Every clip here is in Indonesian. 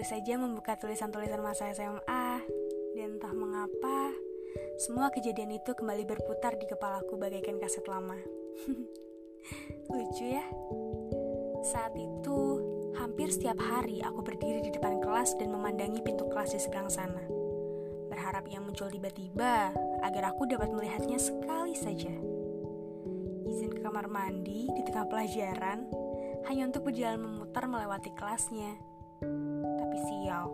baru saja membuka tulisan-tulisan masa SMA dan entah mengapa semua kejadian itu kembali berputar di kepalaku bagaikan kaset lama. Lucu ya? Saat itu, hampir setiap hari aku berdiri di depan kelas dan memandangi pintu kelas di seberang sana. Berharap ia muncul tiba-tiba agar aku dapat melihatnya sekali saja. Izin ke kamar mandi di tengah pelajaran hanya untuk berjalan memutar melewati kelasnya tapi sial.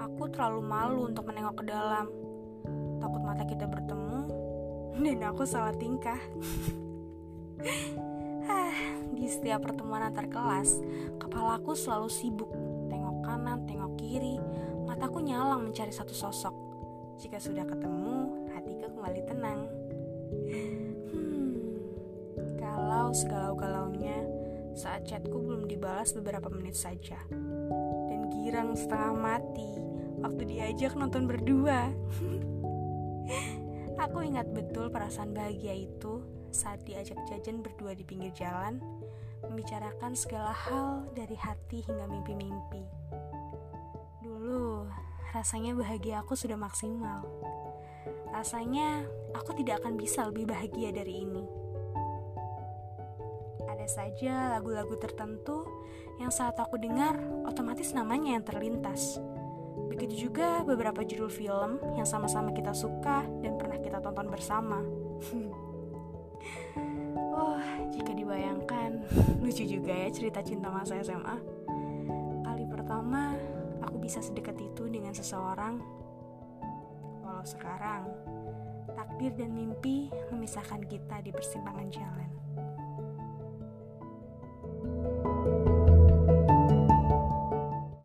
Aku terlalu malu untuk menengok ke dalam. Takut mata kita bertemu dan aku salah tingkah. di setiap pertemuan antar kelas, kepalaku selalu sibuk. Tengok kanan, tengok kiri, mataku nyalang mencari satu sosok. Jika sudah ketemu, hatiku kembali tenang. Hmm, kalau segalau-galaunya, saat chatku belum dibalas beberapa menit saja girang setengah mati waktu diajak nonton berdua. Aku ingat betul perasaan bahagia itu saat diajak jajan berdua di pinggir jalan, membicarakan segala hal dari hati hingga mimpi-mimpi. Dulu, rasanya bahagia aku sudah maksimal. Rasanya aku tidak akan bisa lebih bahagia dari ini saja lagu-lagu tertentu yang saat aku dengar otomatis namanya yang terlintas. Begitu juga beberapa judul film yang sama-sama kita suka dan pernah kita tonton bersama. oh, jika dibayangkan, lucu juga ya cerita cinta masa SMA. Kali pertama, aku bisa sedekat itu dengan seseorang. Walau sekarang, takdir dan mimpi memisahkan kita di persimpangan jalan.